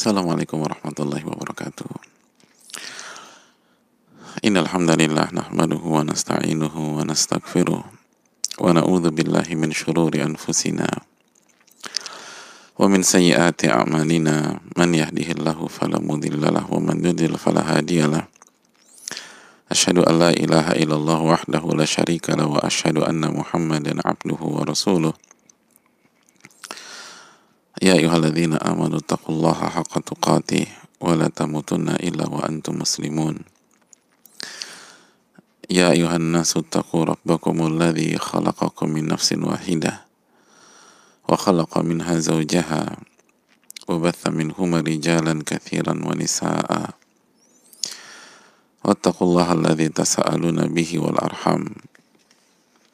Assalamualaikum warahmatullahi wabarakatuh. Innal hamdalillah nahmaduhu wa nasta'inuhu wa nastaghfiruh wa na'udzu billahi min shururi anfusina wa min sayyiati a'malina man yahdihillahu fala mudilla lahu wa man yudlil fala hadiyalah. Asyhadu an la ilaha illallah wahdahu la syarika lahu wa asyhadu anna Muhammadan abduhu wa rasuluh. Ya ayyuhalladzina amanu taqullaha haqqa tuqatih wa la tamutunna illa wa antum muslimun. Ya ayuhan nasu taqu rabbakumul ladzi khalaqakum min nafsin wahidah wa khalaqa minha zawjaha wa batha minhuma rijalan katsiran wa nisaa'a. Wattaqullaha alladzi tasaaluna bihi wal arham.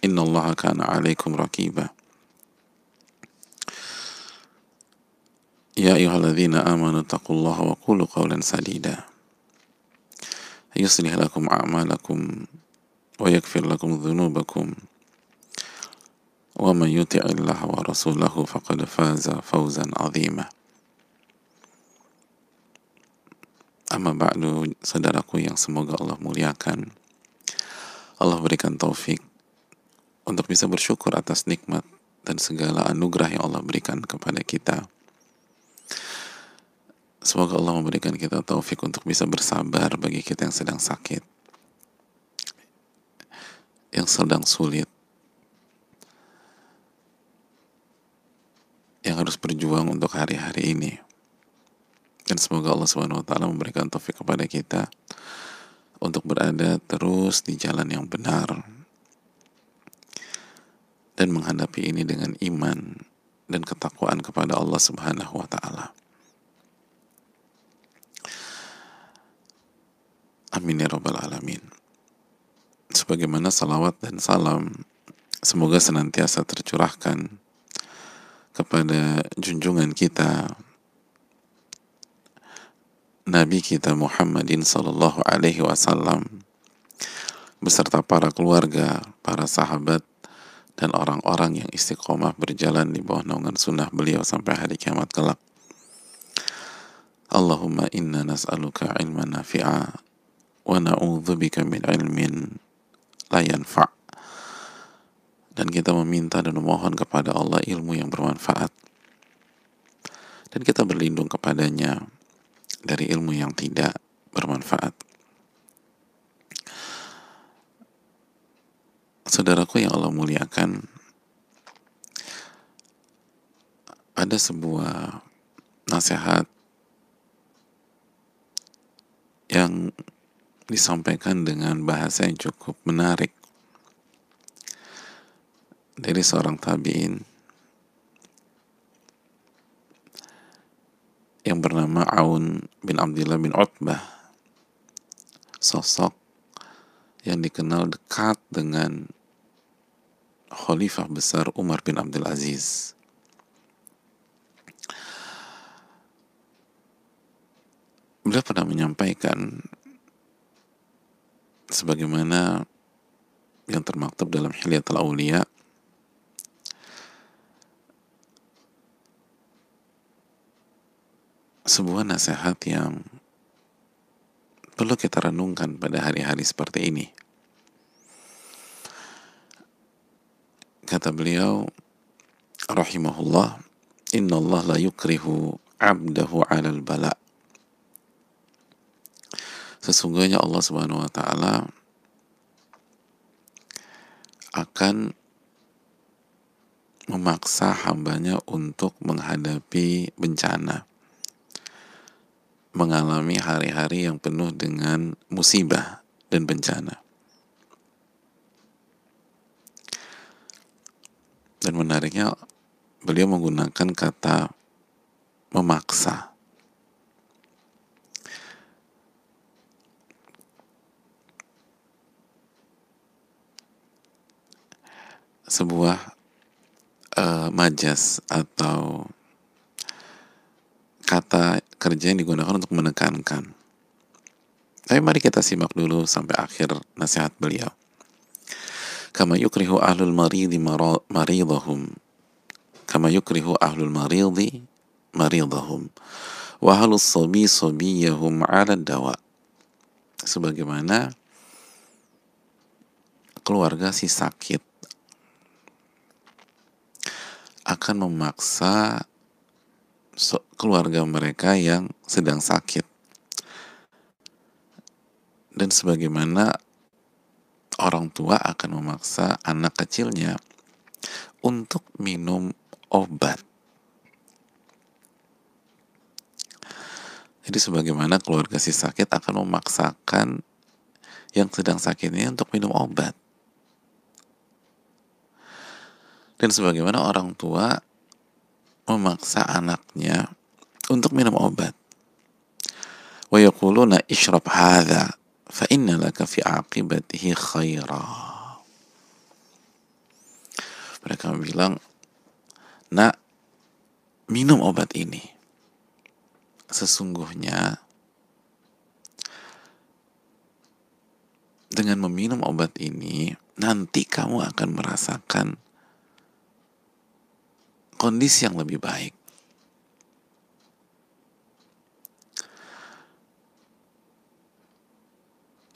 Innallaha kana 'alaikum raqiba. يا أيها الذين آمنوا اتقوا الله وقولوا قولا سديدا يصلح لكم أعمالكم ويغفر لكم ذنوبكم ومن يطع الله ورسوله فقد فاز فوزا عظيما Amma ba'du, saudaraku yang semoga Allah muliakan. Allah berikan taufik untuk bisa bersyukur atas nikmat dan segala anugerah yang Allah berikan kepada kita Semoga Allah memberikan kita taufik untuk bisa bersabar bagi kita yang sedang sakit, yang sedang sulit, yang harus berjuang untuk hari-hari ini. Dan semoga Allah Subhanahu wa taala memberikan taufik kepada kita untuk berada terus di jalan yang benar dan menghadapi ini dengan iman dan ketakwaan kepada Allah Subhanahu wa taala. Amin ya Rabbal Alamin. Sebagaimana salawat dan salam semoga senantiasa tercurahkan kepada junjungan kita Nabi kita Muhammadin Sallallahu Alaihi Wasallam beserta para keluarga, para sahabat, dan orang-orang yang istiqomah berjalan di bawah naungan sunnah beliau sampai hari kiamat kelak. Allahumma inna nas'aluka ilman nafi'a min ilmin la yanfa' dan kita meminta dan memohon kepada Allah ilmu yang bermanfaat. Dan kita berlindung kepadanya dari ilmu yang tidak bermanfaat. Saudaraku yang Allah muliakan ada sebuah nasihat yang disampaikan dengan bahasa yang cukup menarik dari seorang tabiin yang bernama Aun bin Abdullah bin Utbah sosok yang dikenal dekat dengan Khalifah besar Umar bin Abdul Aziz. Beliau pernah menyampaikan sebagaimana yang termaktub dalam Hilyatul Aulia sebuah nasihat yang perlu kita renungkan pada hari-hari seperti ini. Kata beliau, rahimahullah, Inna Allah la yukrihu abdahu alal bala' sesungguhnya Allah Subhanahu wa taala akan memaksa hambanya untuk menghadapi bencana mengalami hari-hari yang penuh dengan musibah dan bencana. Dan menariknya beliau menggunakan kata memaksa sebuah uh, majas atau kata kerja yang digunakan untuk menekankan. Tapi mari kita simak dulu sampai akhir nasihat beliau. Kama yukrihu ahlul maridi maridahum. Kama yukrihu ahlul maridi maridahum. wahalus sobi sobiyahum ala dawa sebagaimana keluarga si sakit akan memaksa keluarga mereka yang sedang sakit dan sebagaimana orang tua akan memaksa anak kecilnya untuk minum obat Jadi sebagaimana keluarga si sakit akan memaksakan yang sedang sakit ini untuk minum obat. Dan sebagaimana orang tua memaksa anaknya untuk minum obat. Wa ishrab hadha fa inna laka fi aqibatihi khaira. Mereka bilang, "Nak, minum obat ini." sesungguhnya dengan meminum obat ini nanti kamu akan merasakan kondisi yang lebih baik.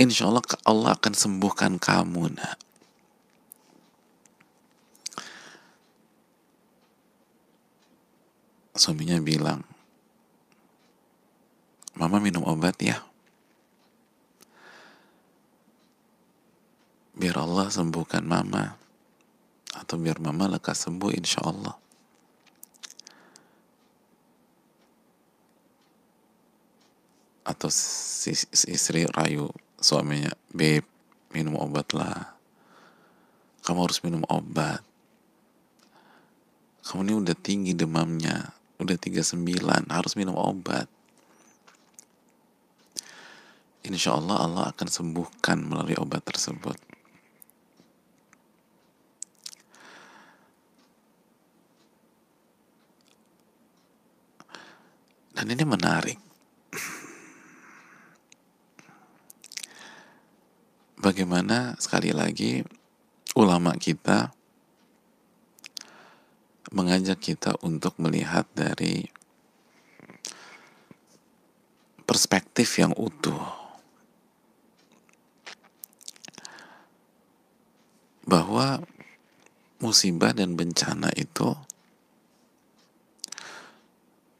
Insya Allah Allah akan sembuhkan kamu nak. Suaminya bilang, Mama minum obat ya. Biar Allah sembuhkan Mama. Atau biar Mama lekas sembuh insya Allah. Atau si, si istri rayu suaminya, Beb, minum obat lah. Kamu harus minum obat. Kamu ini udah tinggi demamnya. Udah 39, harus minum obat insya Allah Allah akan sembuhkan melalui obat tersebut. Dan ini menarik. Bagaimana sekali lagi ulama kita mengajak kita untuk melihat dari perspektif yang utuh bahwa musibah dan bencana itu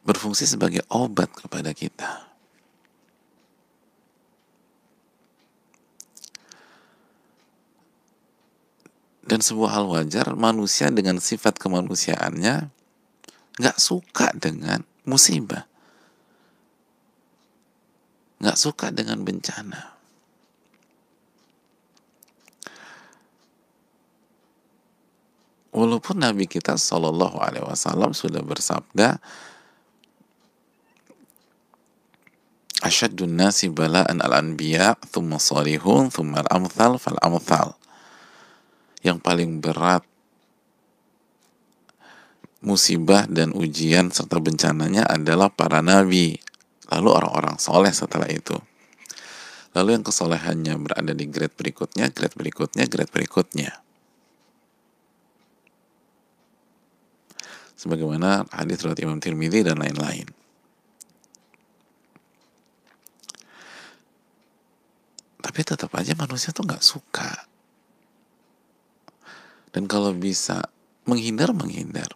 berfungsi sebagai obat kepada kita. Dan sebuah hal wajar, manusia dengan sifat kemanusiaannya nggak suka dengan musibah. Nggak suka dengan bencana. Walaupun Nabi kita Shallallahu Alaihi Wasallam sudah bersabda, Asyadun nasi bala'an al-anbiya, thumma salihun, thumma al-amthal, fal-amthal. Yang paling berat musibah dan ujian serta bencananya adalah para nabi, lalu orang-orang soleh setelah itu. Lalu yang kesolehannya berada di grade berikutnya, grade berikutnya, grade berikutnya. sebagaimana hadis riwayat Imam Tirmidzi dan lain-lain. Tapi tetap aja manusia tuh nggak suka. Dan kalau bisa menghindar menghindar.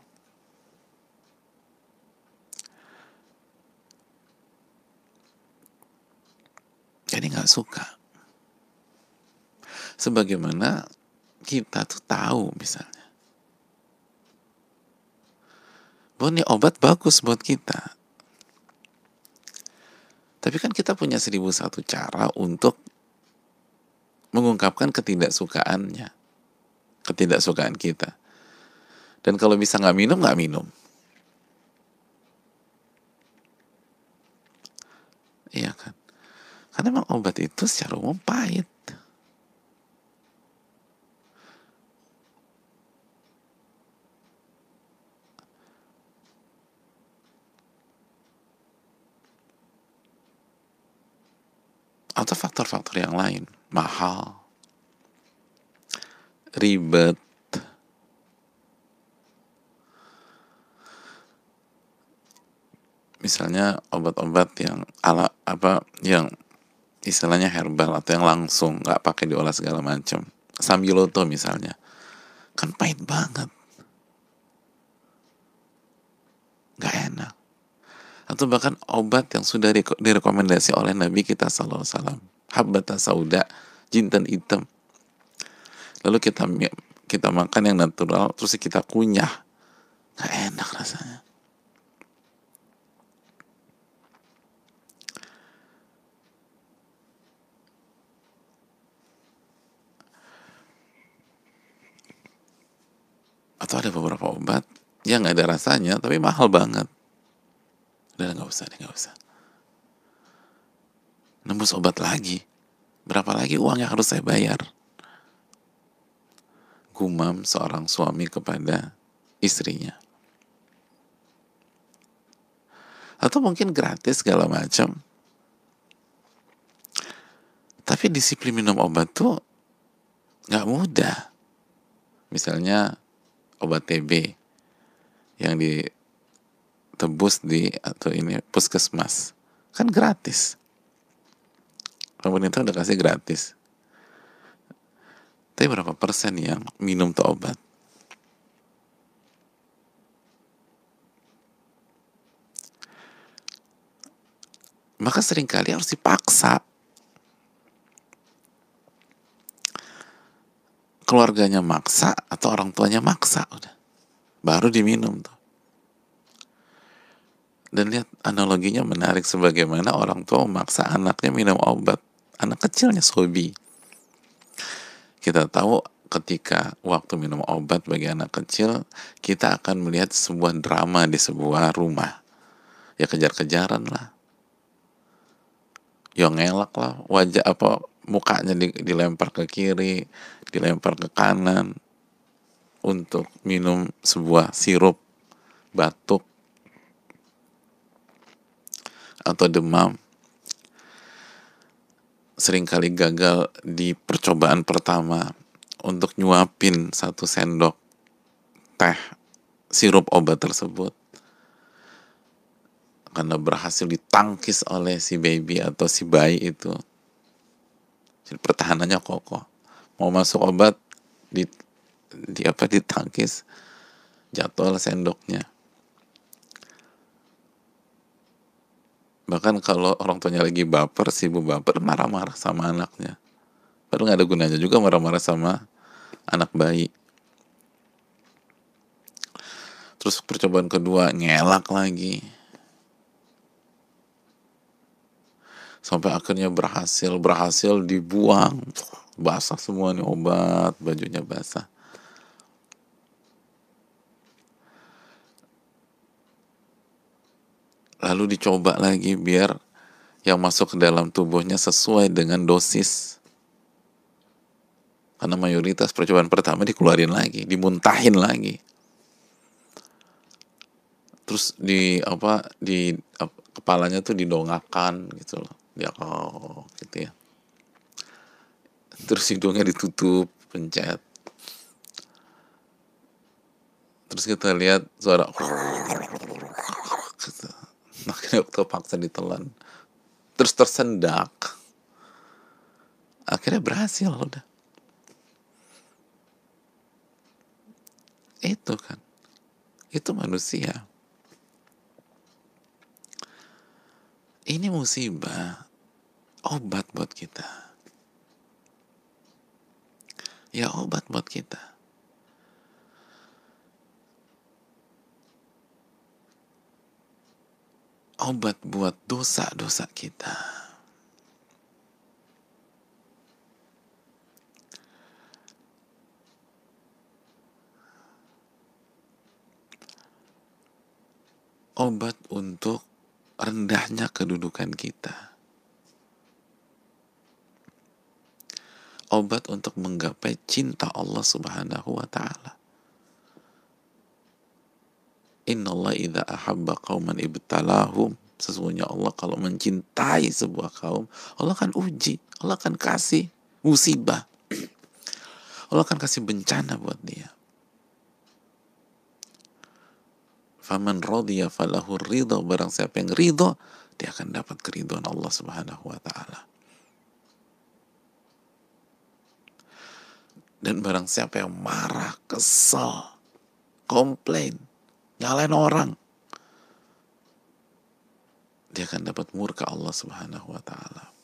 Jadi nggak suka. Sebagaimana kita tuh tahu misalnya bahwa ini obat bagus buat kita. Tapi kan kita punya seribu satu cara untuk mengungkapkan ketidaksukaannya, ketidaksukaan kita. Dan kalau bisa nggak minum, nggak minum. Iya kan? Karena memang obat itu secara umum pahit. atau faktor-faktor yang lain mahal ribet. Misalnya obat-obat yang ala apa yang istilahnya herbal atau yang langsung nggak pakai diolah segala macam sambiloto misalnya. Kan pahit banget. Nggak enak. Atau bahkan obat yang sudah direkomendasi oleh Nabi kita Sallallahu Alaihi Wasallam. Habbata sauda jintan hitam lalu kita kita makan yang natural terus kita kunyah. Nggak enak rasanya. Atau ada beberapa obat yang nggak ada rasanya tapi mahal banget. Udah nggak usah nggak usah. Nembus obat lagi. Berapa lagi uang yang harus saya bayar gumam seorang suami kepada istrinya. Atau mungkin gratis segala macam. Tapi disiplin minum obat tuh nggak mudah. Misalnya obat TB yang ditebus di atau ini puskesmas. Kan gratis. Pemerintah udah kasih gratis tapi berapa persen yang minum tuh obat? Maka sering kali harus dipaksa. Keluarganya maksa atau orang tuanya maksa udah. Baru diminum tuh. Dan lihat analoginya menarik sebagaimana orang tua memaksa anaknya minum obat anak kecilnya sobi kita tahu ketika waktu minum obat bagi anak kecil kita akan melihat sebuah drama di sebuah rumah. Ya kejar-kejaran lah. Ya ngelak lah. Wajah apa mukanya dilempar ke kiri dilempar ke kanan untuk minum sebuah sirup batuk atau demam sering kali gagal di percobaan pertama untuk nyuapin satu sendok teh sirup obat tersebut. Karena berhasil ditangkis oleh si baby atau si bayi itu. Jadi pertahanannya kokoh. Mau masuk obat di di apa ditangkis jatuh sendoknya bahkan kalau orang tuanya lagi baper si ibu baper marah-marah sama anaknya. Padahal nggak ada gunanya juga marah-marah sama anak bayi. Terus percobaan kedua ngelak lagi. Sampai akhirnya berhasil berhasil dibuang. Basah semua nih obat bajunya basah lalu dicoba lagi biar yang masuk ke dalam tubuhnya sesuai dengan dosis. Karena mayoritas percobaan pertama dikeluarin lagi dimuntahin lagi. Terus di apa di apa, kepalanya tuh didongakan gitu loh. Dia oh gitu ya. Terus hidungnya ditutup pencet. Terus kita lihat suara gitu. makanya waktu paksa ditelan terus tersendak. Akhirnya berhasil udah. Itu kan itu manusia. Ini musibah obat buat kita. Ya obat buat kita. Obat buat dosa-dosa kita. Obat untuk rendahnya kedudukan kita. obat untuk menggapai cinta Allah Subhanahu wa taala. Inna Allah idha ahabba qauman ibtalahum Sesungguhnya Allah kalau mencintai sebuah kaum Allah akan uji Allah akan kasih musibah Allah akan kasih bencana buat dia Faman radiya falahu ridho. Barang siapa yang ridho, dia akan dapat keridhaan Allah Subhanahu wa taala. Dan barang siapa yang marah, kesal, komplain, nyalain orang, dia akan dapat murka Allah Subhanahu wa taala.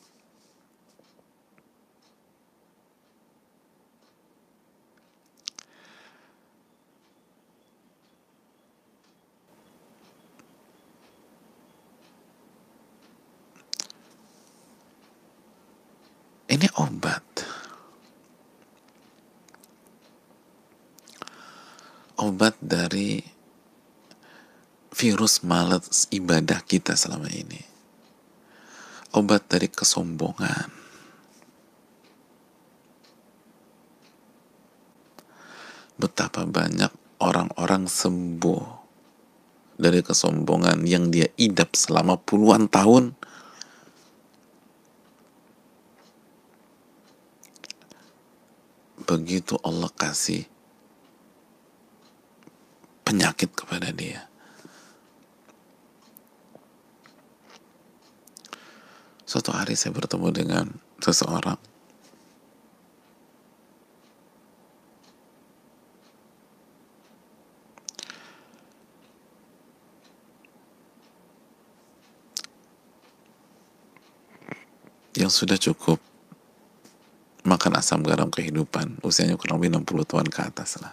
Ini obat. Obat dari virus malas ibadah kita selama ini. Obat dari kesombongan. Betapa banyak orang-orang sembuh dari kesombongan yang dia idap selama puluhan tahun begitu Allah kasih penyakit kepada dia. Suatu hari saya bertemu dengan seseorang. Yang sudah cukup makan asam garam kehidupan usianya kurang lebih 60 tahun ke atas lah.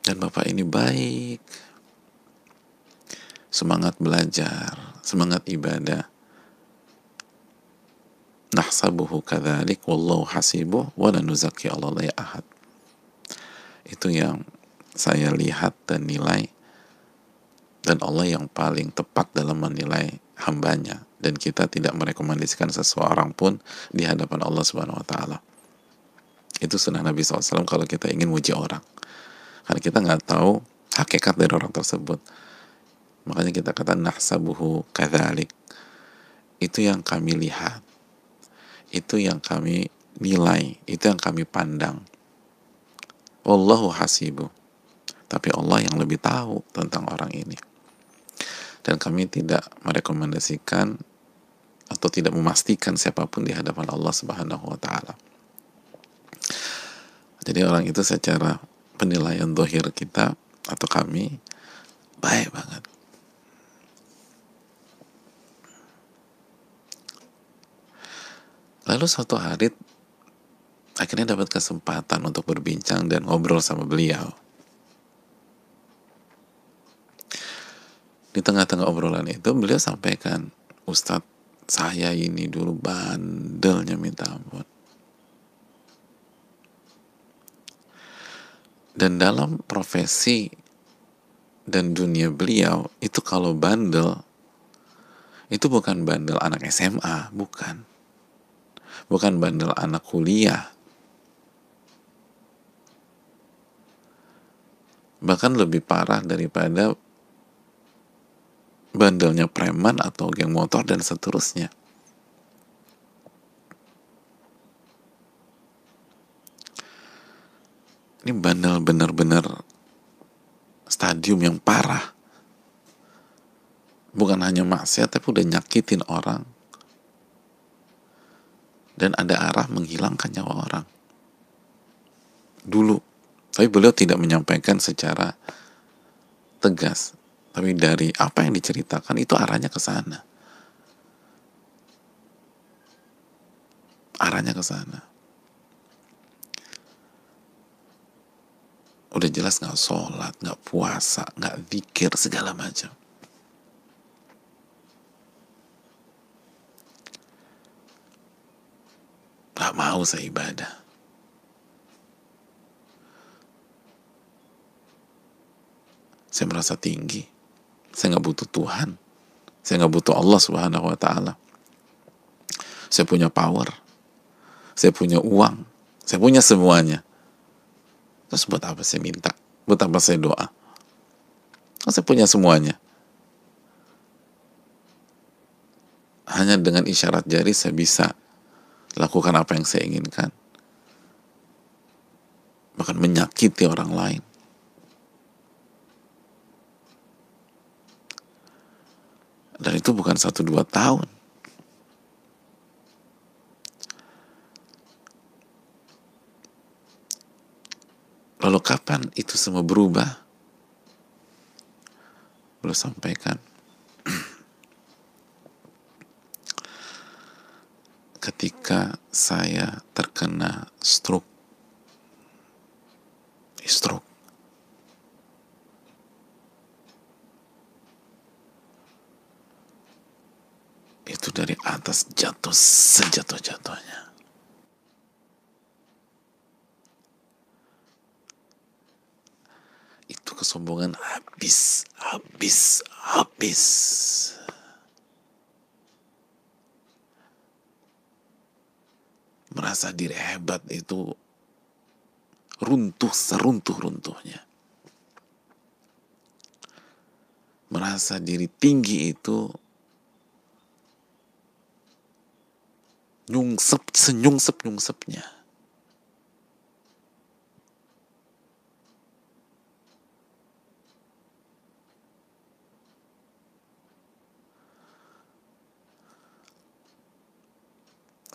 Dan bapak ini baik semangat belajar semangat ibadah nahsabuhu kadzalik wallahu hasibuh wa la nuzakki ahad itu yang saya lihat dan nilai dan Allah yang paling tepat dalam menilai hambanya dan kita tidak merekomendasikan seseorang pun di hadapan Allah Subhanahu wa taala. Itu sunnah Nabi SAW kalau kita ingin muji orang. Karena kita nggak tahu hakikat dari orang tersebut. Makanya kita kata nahsabuhu kadzalik. Itu yang kami lihat. Itu yang kami nilai, itu yang kami pandang. Wallahu hasibu. Tapi Allah yang lebih tahu tentang orang ini dan kami tidak merekomendasikan atau tidak memastikan siapa pun di hadapan Allah Subhanahu wa taala. Jadi orang itu secara penilaian dohir kita atau kami baik banget. Lalu suatu hari akhirnya dapat kesempatan untuk berbincang dan ngobrol sama beliau. di tengah-tengah obrolan itu beliau sampaikan Ustadz saya ini dulu bandelnya minta ampun dan dalam profesi dan dunia beliau itu kalau bandel itu bukan bandel anak SMA bukan bukan bandel anak kuliah bahkan lebih parah daripada bandelnya preman atau geng motor dan seterusnya. Ini bandel benar-benar stadium yang parah. Bukan hanya maksiat, tapi udah nyakitin orang. Dan ada arah menghilangkan nyawa orang. Dulu. Tapi beliau tidak menyampaikan secara tegas tapi dari apa yang diceritakan itu arahnya ke sana. Arahnya ke sana. Udah jelas nggak sholat, nggak puasa, nggak zikir segala macam. Gak mau saya ibadah. Saya merasa tinggi. Saya nggak butuh Tuhan. Saya nggak butuh Allah Subhanahu wa taala. Saya punya power. Saya punya uang. Saya punya semuanya. Terus buat apa saya minta? Buat apa saya doa? Kan saya punya semuanya. Hanya dengan isyarat jari saya bisa lakukan apa yang saya inginkan, bahkan menyakiti orang lain. Dan itu bukan satu dua tahun. Lalu kapan itu semua berubah? Belum sampaikan. Ketika saya terkena stroke. Stroke. Itu dari atas jatuh sejatuh-jatuhnya. itu kesombongan habis, habis, habis. Merasa diri hebat itu runtuh seruntuh-runtuhnya. Merasa diri tinggi itu nyungsep senyungsep nyungsepnya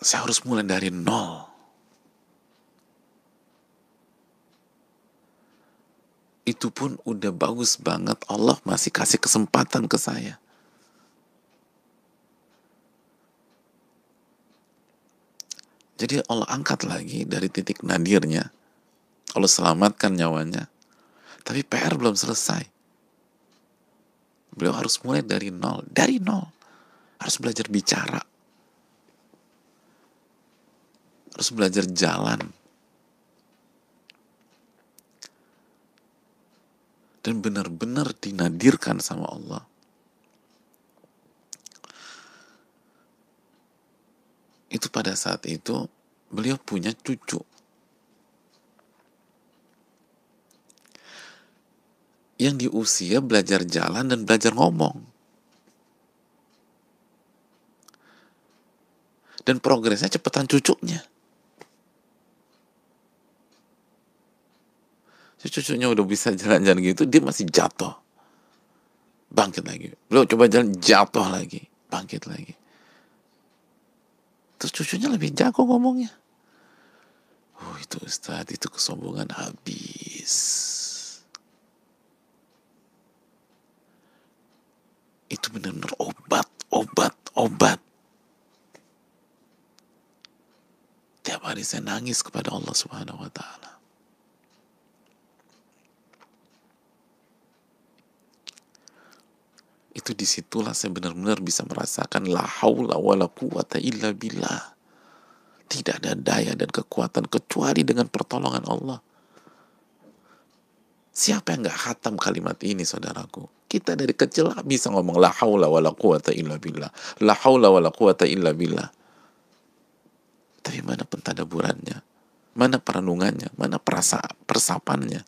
saya harus mulai dari nol. Itu pun udah bagus banget. Allah masih kasih kesempatan ke saya. Jadi Allah angkat lagi dari titik nadirnya. Allah selamatkan nyawanya. Tapi PR belum selesai. Beliau harus mulai dari nol. Dari nol. Harus belajar bicara harus belajar jalan. Dan benar-benar dinadirkan sama Allah. Itu pada saat itu beliau punya cucu. Yang di usia belajar jalan dan belajar ngomong. Dan progresnya cepetan cucunya cucunya udah bisa jalan-jalan gitu dia masih jatuh. Bangkit lagi. Lo coba jalan jatuh lagi. Bangkit lagi. Terus cucunya lebih jago ngomongnya. Oh itu Ustaz itu kesombongan habis. Itu benar-benar obat obat obat. Tiap hari saya nangis kepada Allah Subhanahu wa taala itu di situlah saya benar-benar bisa merasakan la haula wala quwata illa billah. Tidak ada daya dan kekuatan kecuali dengan pertolongan Allah. Siapa yang nggak hatam kalimat ini saudaraku? Kita dari kecil bisa ngomong la haula wala quwata illa billah. La haula wala quwata illa billah. Tapi mana pentadaburannya? Mana perenungannya? Mana perasa persapannya?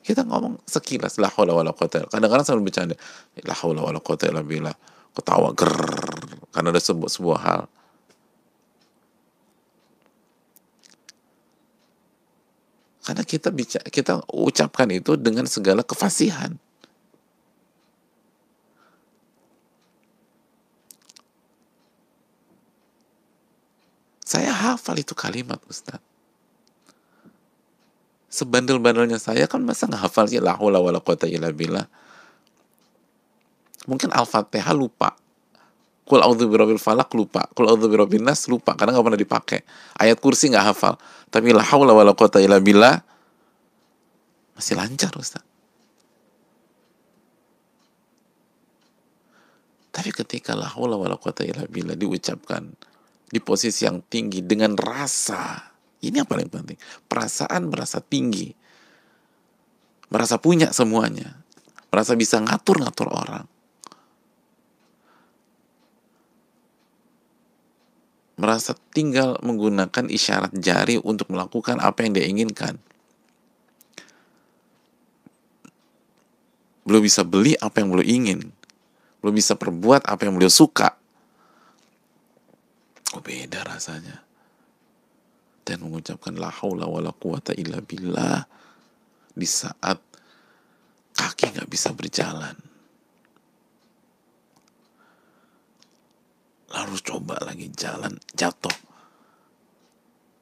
Kita ngomong sekilas la haula wala quwata. Kadang-kadang sambil bercanda, la haula wala quwata illa billah. Ketawa ger karena ada sebuah, sebuah hal. Karena kita bicara, kita ucapkan itu dengan segala kefasihan. Saya hafal itu kalimat Ustaz sebandel-bandelnya saya kan masa nggak hafal sih? La haula wala quwata illa billah. Mungkin al-fatihah lupa. Kul a'udzu birabbil falak lupa. Kul a'udzu birabbin nas lupa karena nggak pernah dipakai. Ayat kursi nggak hafal. Tapi la haula wala quwata illa masih lancar Ustaz. Tapi ketika la haula wala quwata illa diucapkan di posisi yang tinggi dengan rasa ini yang paling penting. Perasaan merasa tinggi. Merasa punya semuanya. Merasa bisa ngatur-ngatur orang. Merasa tinggal menggunakan isyarat jari untuk melakukan apa yang dia inginkan. Belum bisa beli apa yang beliau ingin. Belum bisa perbuat apa yang beliau suka. Oh beda rasanya dan mengucapkan la haula wala quwata illa billah. Di saat kaki nggak bisa berjalan. lalu coba lagi jalan jatuh.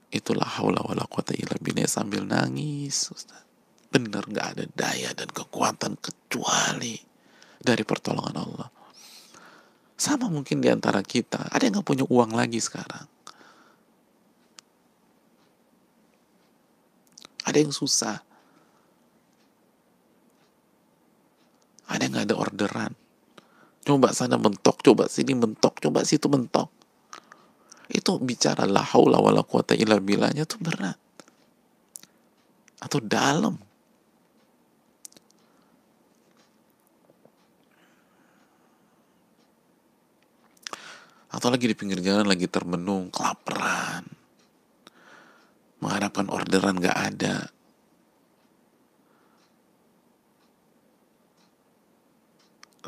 Itulah haula wala quwata illa billah sambil nangis Ustaz. benar nggak ada daya dan kekuatan kecuali dari pertolongan Allah. Sama mungkin di antara kita. Ada yang nggak punya uang lagi sekarang ada yang susah. Ada yang nggak ada orderan. Coba sana mentok coba sini mentok coba situ mentok. Itu bicara la haula wala quwata illa billahnya tuh berat. Atau dalam. Atau lagi di pinggir jalan lagi termenung kelaparan mengharapkan orderan gak ada.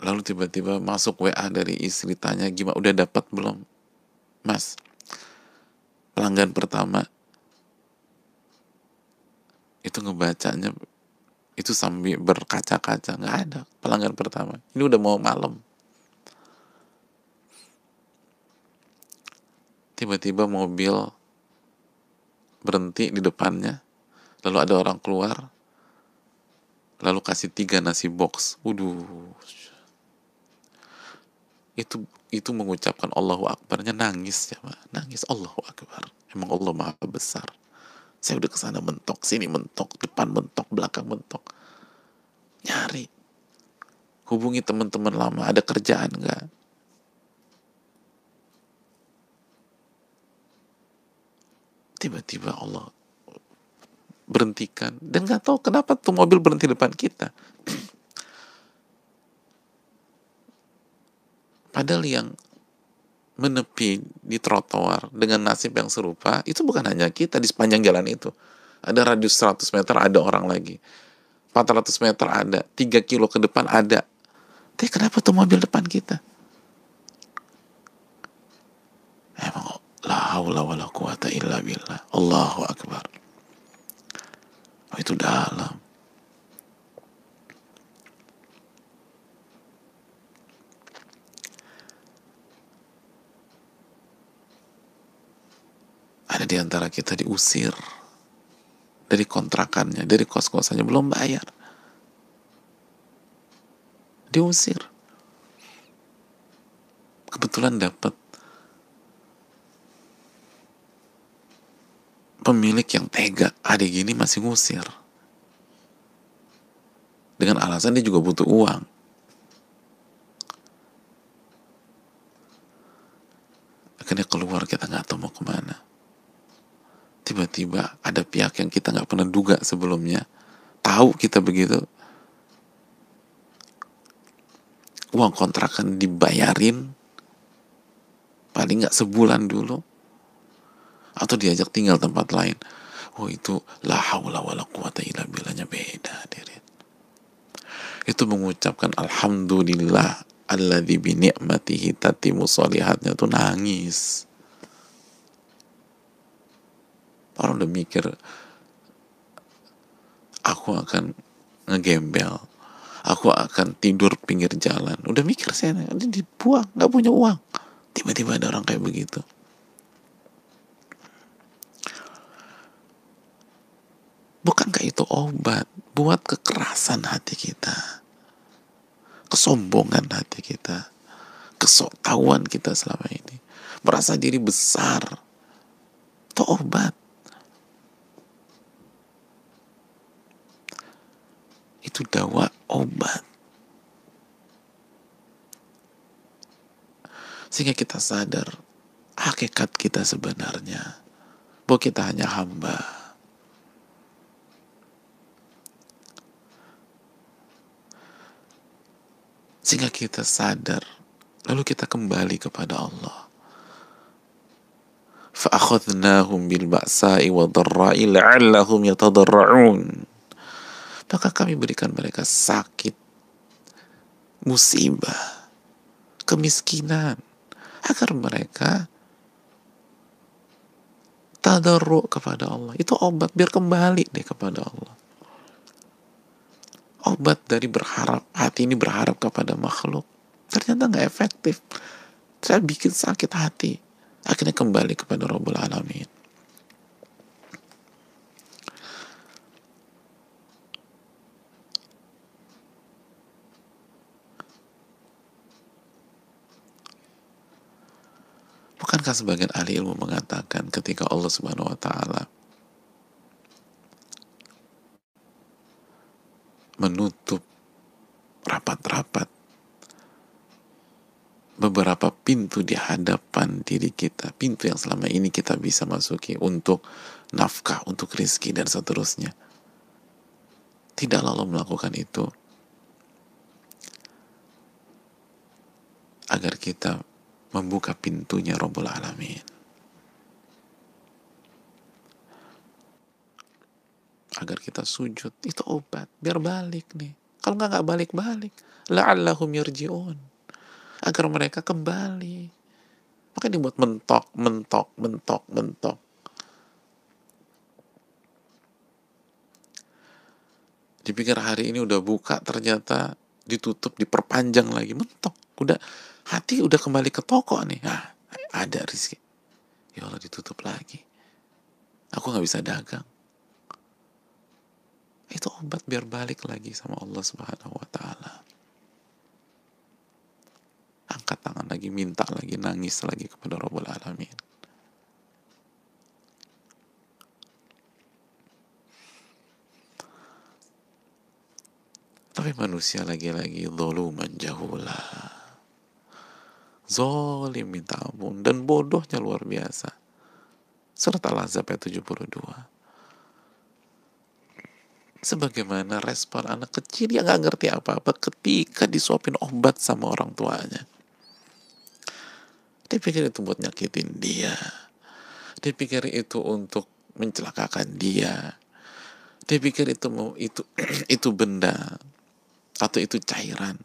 Lalu tiba-tiba masuk WA dari istri tanya gimana udah dapat belum? Mas pelanggan pertama. Itu ngebacanya itu sambil berkaca-kaca nggak ada pelanggan pertama. Ini udah mau malam. Tiba-tiba mobil berhenti di depannya lalu ada orang keluar lalu kasih tiga nasi box. Waduh. Itu itu mengucapkan Allahu Akbarnya nangis ya Pak. nangis Allahu Akbar. Emang Allah maha besar. Saya udah ke sana mentok sini mentok depan mentok belakang mentok. Nyari. Hubungi teman-teman lama ada kerjaan nggak tiba-tiba Allah berhentikan dan nggak tahu kenapa tuh mobil berhenti depan kita Padahal yang menepi di trotoar dengan nasib yang serupa itu bukan hanya kita di sepanjang jalan itu. Ada radius 100 meter ada orang lagi. 400 meter ada, 3 kilo ke depan ada. Tapi kenapa tuh mobil depan kita? Emang haula wala quwata illa billah. Allahu akbar. Itu dalam. Ada di antara kita diusir dari kontrakannya, dari kos-kosannya belum bayar. Diusir. Kebetulan dapat pemilik yang tega, adik gini masih ngusir. Dengan alasan dia juga butuh uang. Akhirnya keluar kita nggak tahu mau ke mana tiba-tiba ada pihak yang kita nggak pernah duga sebelumnya tahu kita begitu uang kontrakan dibayarin paling nggak sebulan dulu atau diajak tinggal tempat lain. Oh itu la haula wala quwata illa billahnya beda hadirin itu mengucapkan alhamdulillah alladzi bi ni'matihi tatimu solihatnya tuh nangis. Orang udah mikir aku akan ngegembel. Aku akan tidur pinggir jalan. Udah mikir saya ini dibuang nggak punya uang. Tiba-tiba ada orang kayak begitu bukankah itu obat buat kekerasan hati kita? Kesombongan hati kita? Kesoktawan kita selama ini? Merasa diri besar? Itu obat. Itu dawa obat. Sehingga kita sadar hakikat kita sebenarnya. Bahwa kita hanya hamba. Sehingga kita sadar lalu kita kembali kepada Allah. فأخذناهم بالبأساء والضراء لعلهم يتضرعون maka kami berikan mereka sakit, musibah, kemiskinan, agar mereka tadarru kepada Allah. Itu obat biar kembali deh kepada Allah. Obat dari berharap, hati ini berharap kepada makhluk. Ternyata nggak efektif. saya bikin sakit hati akhirnya kembali kepada Rabbul Alamin Bukankah sebagian ahli ilmu mengatakan ketika Allah Subhanahu wa taala menutup rapat-rapat beberapa pintu di hadapan diri kita, pintu yang selama ini kita bisa masuki untuk nafkah, untuk rizki dan seterusnya. Tidak lalu melakukan itu agar kita membuka pintunya Rabbul Alamin. Agar kita sujud, itu obat, biar balik nih. Kalau nggak nggak balik-balik, la'allahum yarji'un. Agar mereka kembali. Makanya dibuat mentok, mentok, mentok, mentok. Dipikir hari ini udah buka, ternyata ditutup, diperpanjang lagi, mentok. Udah hati udah kembali ke toko nih ah, ada rizki ya Allah ditutup lagi aku nggak bisa dagang itu obat biar balik lagi sama Allah Subhanahu wa taala angkat tangan lagi minta lagi nangis lagi kepada Rabbul Alamin tapi manusia lagi-lagi zoluman jahulah Zolim minta ampun. Dan bodohnya luar biasa. Surat Al-Azab ayat 72. Sebagaimana respon anak kecil yang gak ngerti apa-apa ketika disuapin obat sama orang tuanya. Dia pikir itu buat nyakitin dia. Dia pikir itu untuk mencelakakan dia. Dia pikir itu mau itu itu benda atau itu cairan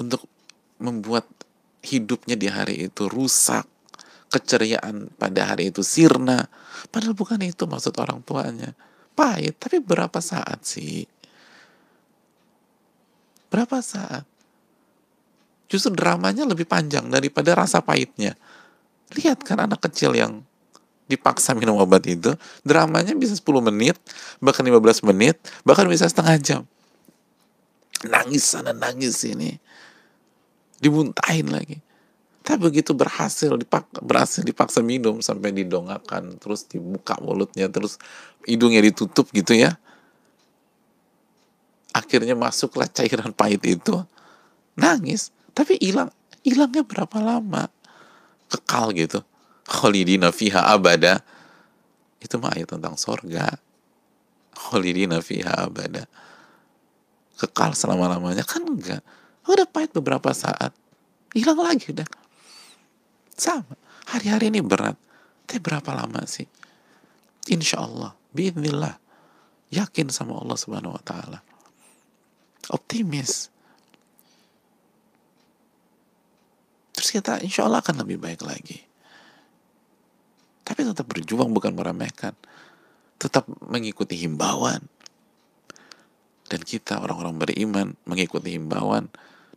untuk membuat hidupnya di hari itu rusak, keceriaan pada hari itu sirna. Padahal bukan itu maksud orang tuanya. Pahit, tapi berapa saat sih? Berapa saat? Justru dramanya lebih panjang daripada rasa pahitnya. Lihat kan anak kecil yang dipaksa minum obat itu, dramanya bisa 10 menit, bahkan 15 menit, bahkan bisa setengah jam. Nangis sana, nangis sini dibuntahin lagi tapi begitu berhasil dipak berhasil dipaksa minum sampai didongakan terus dibuka mulutnya terus hidungnya ditutup gitu ya. Akhirnya masuklah cairan pahit itu. Nangis tapi hilang hilangnya berapa lama? Kekal gitu. Khalidina fiha abada. Itu mah ayat tentang sorga. Khalidina fiha abada. Kekal selama-lamanya. Kan enggak. Udah pahit beberapa saat. Hilang lagi udah sama. Hari-hari ini berat. Tapi berapa lama sih? Insya Allah biidnillah yakin sama Allah subhanahu wa ta'ala. Optimis. Terus kita insya Allah akan lebih baik lagi. Tapi tetap berjuang bukan meremehkan. Tetap mengikuti himbauan. Dan kita orang-orang beriman mengikuti himbauan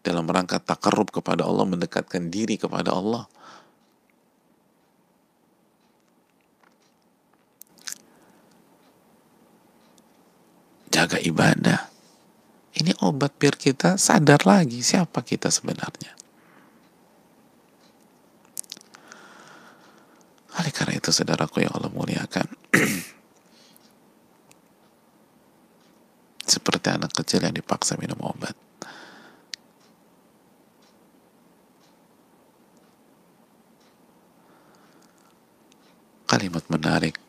dalam rangka takarub kepada Allah, mendekatkan diri kepada Allah. Jaga ibadah. Ini obat biar kita sadar lagi siapa kita sebenarnya. Oleh karena itu saudaraku yang Allah muliakan. Seperti anak kecil yang dipaksa minum obat kalimat menarik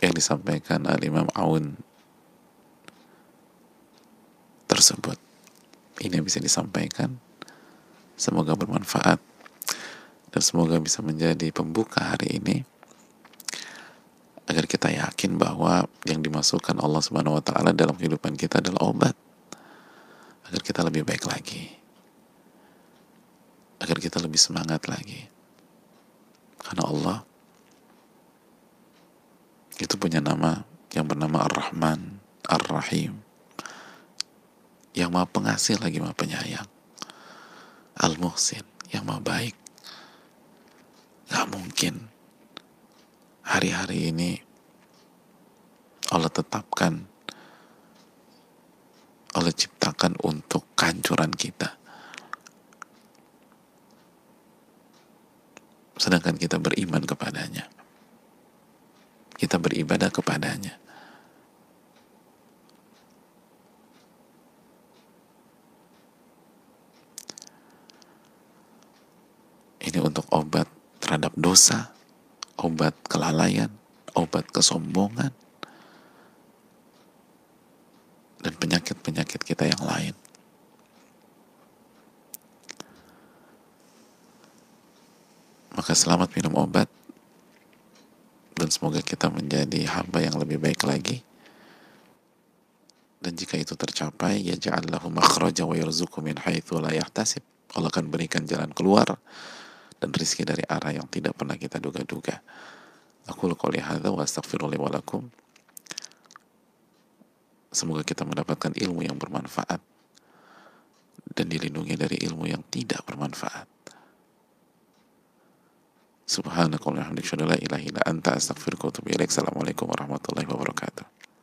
yang disampaikan Al-Imam Aun tersebut. Ini yang bisa disampaikan. Semoga bermanfaat dan semoga bisa menjadi pembuka hari ini agar kita yakin bahwa yang dimasukkan Allah Subhanahu wa taala dalam kehidupan kita adalah obat agar kita lebih baik lagi. Agar kita lebih semangat lagi. Karena Allah itu punya nama yang bernama Ar-Rahman, Ar-Rahim. Yang maha pengasih lagi maha penyayang. Al-Muhsin, yang maha baik. Gak mungkin hari-hari ini Allah tetapkan Allah ciptakan untuk kehancuran kita. Sedangkan kita beriman kepadanya. Kita beribadah kepadanya ini untuk obat terhadap dosa obat kelalaian obat kesombongan dan penyakit-penyakit kita yang lain. Maka selamat minum obat dan semoga kita menjadi hamba yang lebih baik lagi. Dan jika itu tercapai ya ja'allahu makhraja wa yarzuqu min haitsu la yahtasib. Allah akan berikan jalan keluar dan rizki dari arah yang tidak pernah kita duga-duga. Aku qouli hadza wa astaghfirullah semoga kita mendapatkan ilmu yang bermanfaat dan dilindungi dari ilmu yang tidak bermanfaat. Subhanakallahumma wa bihamdika la ilaha illa anta astaghfiruka wa atubu ilaik. Assalamualaikum warahmatullahi